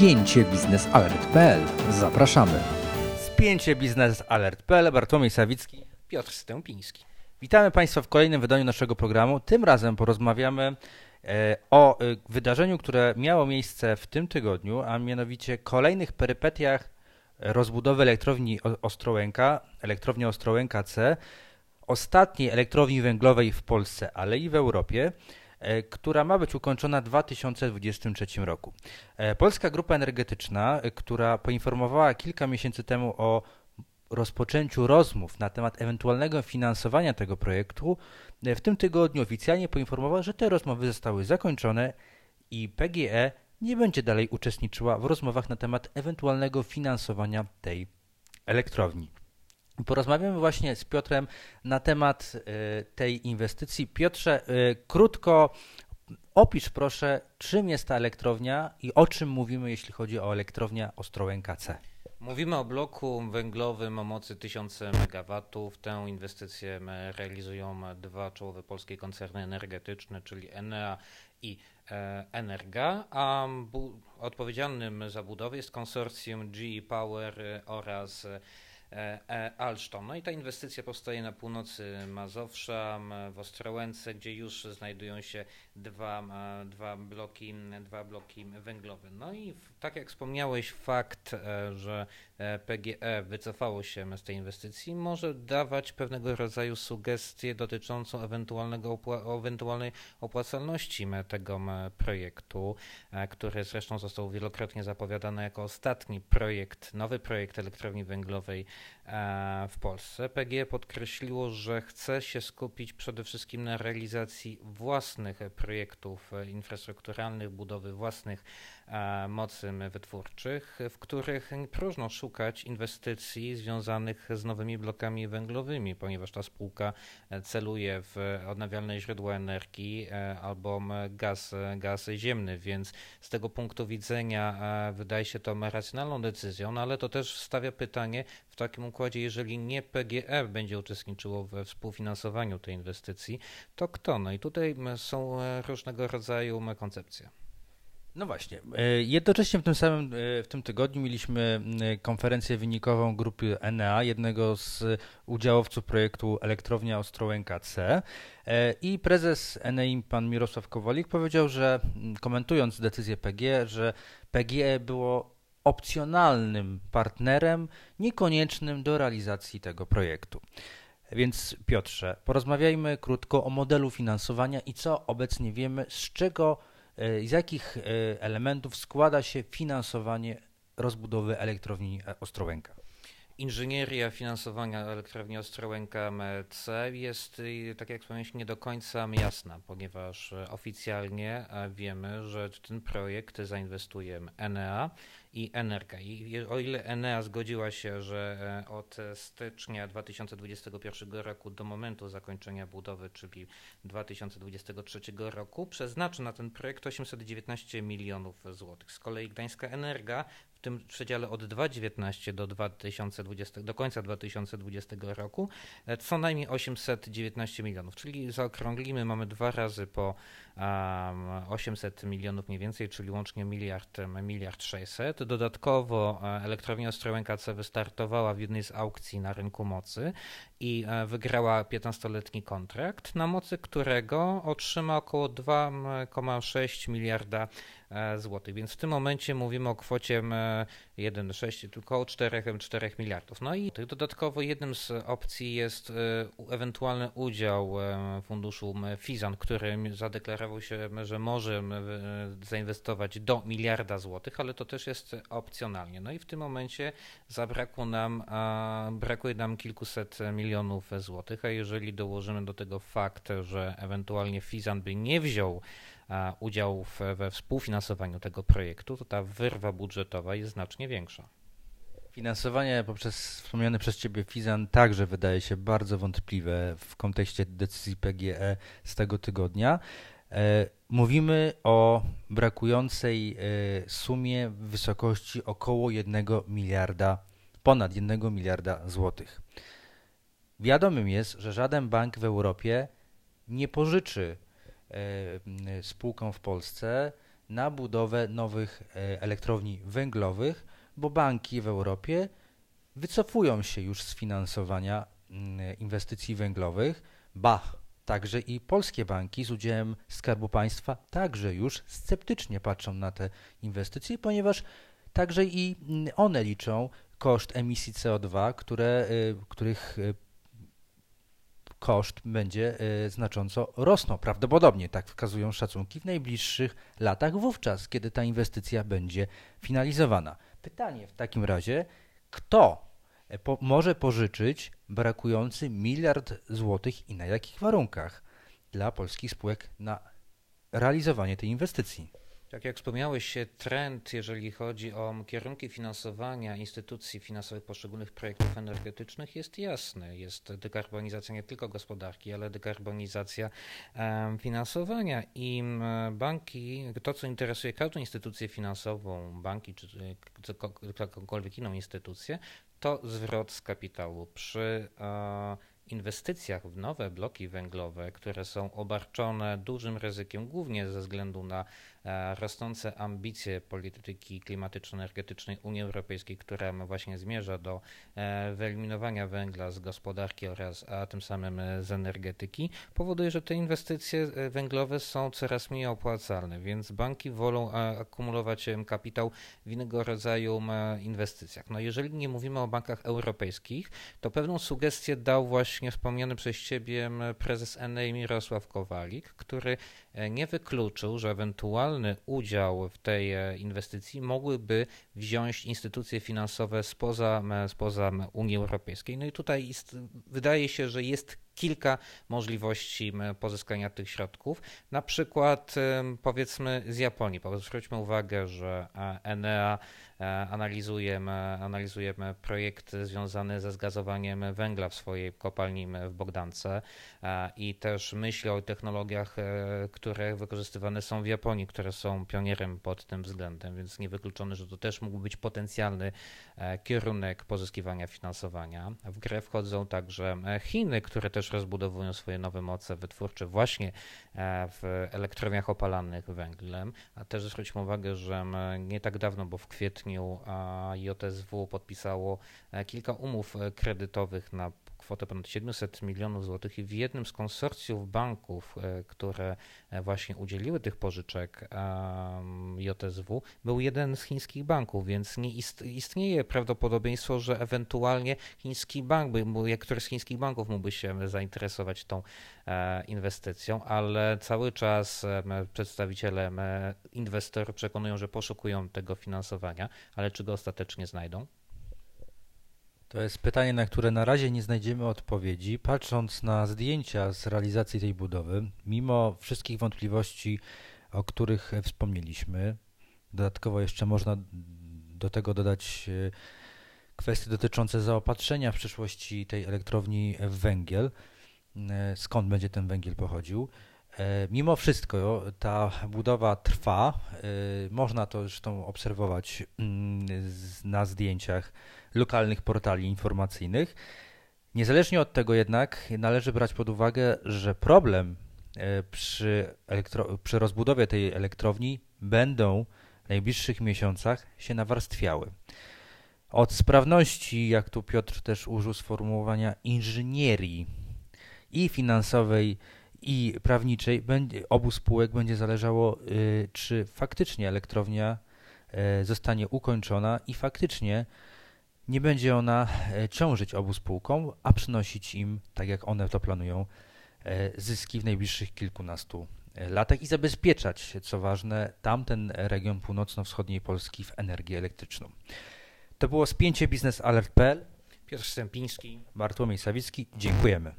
spięcie biznesalert.pl. Zapraszamy. Spięcie biznesalert.pl. Bartłomiej Sawicki. Piotr Stępiński. Witamy Państwa w kolejnym wydaniu naszego programu. Tym razem porozmawiamy e, o e, wydarzeniu, które miało miejsce w tym tygodniu, a mianowicie kolejnych perypetiach rozbudowy elektrowni Ostrołęka, elektrowni Ostrołęka C, ostatniej elektrowni węglowej w Polsce, ale i w Europie, która ma być ukończona w 2023 roku. Polska Grupa Energetyczna, która poinformowała kilka miesięcy temu o rozpoczęciu rozmów na temat ewentualnego finansowania tego projektu, e, w tym tygodniu oficjalnie poinformował, że te rozmowy zostały zakończone i PGE nie będzie dalej uczestniczyła w rozmowach na temat ewentualnego finansowania tej elektrowni. Porozmawiamy właśnie z Piotrem na temat e, tej inwestycji. Piotrze, e, krótko opisz proszę, czym jest ta elektrownia i o czym mówimy, jeśli chodzi o elektrownię Ostrołęka C. Mówimy o bloku węglowym o mocy 1000 MW. Tę inwestycję realizują dwa czołowe polskie koncerny energetyczne, czyli Enea i e, Energa, a odpowiedzialnym za budowę jest konsorcjum GE Power oraz Alstom. No i ta inwestycja powstaje na północy Mazowsza, w Ostrołęce, gdzie już znajdują się dwa, dwa, bloki, dwa bloki węglowe. No i tak jak wspomniałeś, fakt, e, że PGE wycofało się z tej inwestycji, może dawać pewnego rodzaju sugestie dotyczącą ewentualnego opła ewentualnej opłacalności tego projektu, który zresztą został wielokrotnie zapowiadany jako ostatni projekt, nowy projekt elektrowni węglowej E, w Polsce. PGE podkreśliło, że chce się skupić przede wszystkim na realizacji własnych projektów infrastrukturalnych, budowy własnych e, mocy wytwórczych, w których próżno szukać inwestycji związanych z nowymi blokami węglowymi, ponieważ ta spółka celuje w odnawialne źródła energii e, albo gaz, gaz ziemny, więc z tego punktu widzenia wydaje się to racjonalną decyzją, no ale to też stawia pytanie w takim układzie, jeżeli nie PGE będzie uczestniczyło we współfinansowaniu tej inwestycji, to kto? No i tutaj są e, różnego rodzaju koncepcje. No właśnie. E, jednocześnie w tym samym e, w tym tygodniu mieliśmy konferencję wynikową grupy Enea, jednego z udziałowców projektu Elektrownia Ostrołęka C. I prezes Enei, pan Mirosław Kowolik, powiedział, że komentując decyzję PGE, że PGE było opcjonalnym partnerem, niekoniecznym do realizacji tego projektu. Więc Piotrze, porozmawiajmy krótko o modelu finansowania i co obecnie wiemy, z czego, e, z jakich e, elementów składa się finansowanie rozbudowy elektrowni Ostrołęka. Inżynieria finansowania elektrowni Ostrołęka C jest, tak jak wspomniałem, nie do końca jasna, ponieważ oficjalnie wiemy, że ten projekt zainwestuje Enea, i Energa. I o ile Enea zgodziła się, że e, od stycznia 2021 roku do momentu zakończenia budowy, czyli 2023 roku, przeznaczy na ten projekt 819 milionów złotych. Z kolei Gdańska Energa w tym przedziale od 2019 do 2020, do końca 2020 roku e, co najmniej 819 milionów, czyli zaokrąglimy, mamy dwa razy po um, 800 milionów mniej więcej, czyli łącznie miliard, miliard 600. Dodatkowo e, elektrownia Ostrołęka C wystartowała w jednej z aukcji na rynku mocy i e, wygrała 15-letni kontrakt, na mocy którego otrzyma około 2,6 miliarda E, złotych. Więc w tym momencie mówimy o kwocie 1,6, tylko o 4, 4 miliardów. No i dodatkowo jednym z opcji jest e, ewentualny udział e, funduszu Fizan, który zadeklarował się, że może zainwestować do miliarda złotych, ale to też jest opcjonalnie. No i w tym momencie zabrakło nam, brakuje nam kilkuset milionów złotych, a jeżeli dołożymy do tego fakt, że ewentualnie Fizan by nie wziął udział we współfinansowaniu tego projektu, to ta wyrwa budżetowa jest znacznie większa. Finansowanie poprzez wspomniany przez Ciebie Fizan także wydaje się bardzo wątpliwe w kontekście decyzji PGE z tego tygodnia. E, mówimy o brakującej e, sumie w wysokości około 1 miliarda, ponad 1 miliarda złotych. Wiadomym jest, że żaden bank w Europie nie pożyczy spółką w Polsce na budowę nowych e, elektrowni węglowych, bo banki w Europie wycofują się już z finansowania inwestycji węglowych. Ba, także i polskie banki z udziałem Skarbu Państwa także już sceptycznie patrzą na te inwestycje, ponieważ także i one liczą koszt emisji CO2, które, y, których koszt będzie y, znacząco rosnął. Prawdopodobnie, tak wskazują szacunki, w najbliższych latach, wówczas, kiedy ta inwestycja będzie finalizowana. Pytanie w takim razie, kto e, po, może pożyczyć brakujący miliard złotych i na jakich warunkach dla polskich spółek na realizowanie tej inwestycji? Tak jak wspomniałeś, trend, jeżeli chodzi o kierunki finansowania instytucji finansowych poszczególnych projektów energetycznych jest jasny. Jest dekarbonizacja nie tylko gospodarki, ale dekarbonizacja finansowania i banki, to co interesuje każdą instytucję finansową, banki czy jakąkolwiek inną instytucję, to zwrot z kapitału. Przy inwestycjach w nowe bloki węglowe, które są obarczone dużym ryzykiem, głównie ze względu na E, rosnące ambicje polityki klimatyczno-energetycznej Unii Europejskiej, która właśnie zmierza do e, wyeliminowania węgla z gospodarki oraz, a tym samym e, z energetyki, powoduje, że te inwestycje węglowe są coraz mniej opłacalne, więc banki wolą akumulować kapitał w innego rodzaju inwestycjach. No jeżeli nie mówimy o bankach europejskich, to pewną sugestię dał właśnie wspomniany przez Ciebie prezes Enei Mirosław Kowalik, który nie wykluczył, że ewentualny udział w tej e, inwestycji mogłyby wziąć instytucje finansowe spoza, spoza Unii Europejskiej. No i tutaj jest, wydaje się, że jest kilka możliwości pozyskania tych środków. Na przykład powiedzmy z Japonii. Zwróćmy uwagę, że e, Enea e, analizujemy, analizujemy projekt związany ze zgazowaniem węgla w swojej kopalni w Bogdance e, i też myśli o technologiach, które wykorzystywane są w Japonii, które są pionierem pod tym względem, więc niewykluczone, że to też mógł być potencjalny kierunek pozyskiwania finansowania. W grę wchodzą także Chiny, które też rozbudowują swoje nowe moce wytwórcze właśnie e, w elektrowniach opalanych węglem. A też zwróćmy uwagę, że nie tak dawno, bo w kwietniu JSW podpisało e, kilka umów e, kredytowych na kwotę ponad 700 milionów złotych i w jednym z konsorcjów banków, e, które e, właśnie udzieliły tych pożyczek JSW, był jeden z chińskich banków, więc nie istnieje prawdopodobieństwo, że ewentualnie chiński bank, któryś z chińskich banków mógłby się zainteresować tą e, inwestycją, ale cały czas przedstawiciele inwestorów przekonują, że poszukują tego finansowania, ale czy go ostatecznie znajdą? To jest pytanie, na które na razie nie znajdziemy odpowiedzi. Patrząc na zdjęcia z realizacji tej budowy, mimo wszystkich wątpliwości, o których wspomnieliśmy, dodatkowo jeszcze można do tego dodać e, kwestie dotyczące zaopatrzenia w przyszłości tej elektrowni w węgiel, e, skąd będzie ten węgiel pochodził. E, mimo wszystko ta budowa trwa. Można to zresztą obserwować mm, na zdjęciach lokalnych portali informacyjnych. Niezależnie od tego jednak należy brać pod uwagę, że problem e, przy, elektro, przy rozbudowie tej elektrowni będą w najbliższych miesiącach się nawarstwiały. Od sprawności, jak tu Piotr też użył sformułowania, inżynierii i finansowej, i prawniczej obu spółek będzie zależało, y, czy faktycznie elektrownia y, zostanie ukończona i faktycznie nie będzie ona e, ciążyć obu spółkom, a przynosić im, tak jak one to planują, zyski w najbliższych kilkunastu latach i zabezpieczać, co ważne, tamten region północno-wschodniej Polski w energię elektryczną. To było spięcie biznesalert.pl. Piotr Stępiński. Bartłomiej Sawicki. Dziękujemy.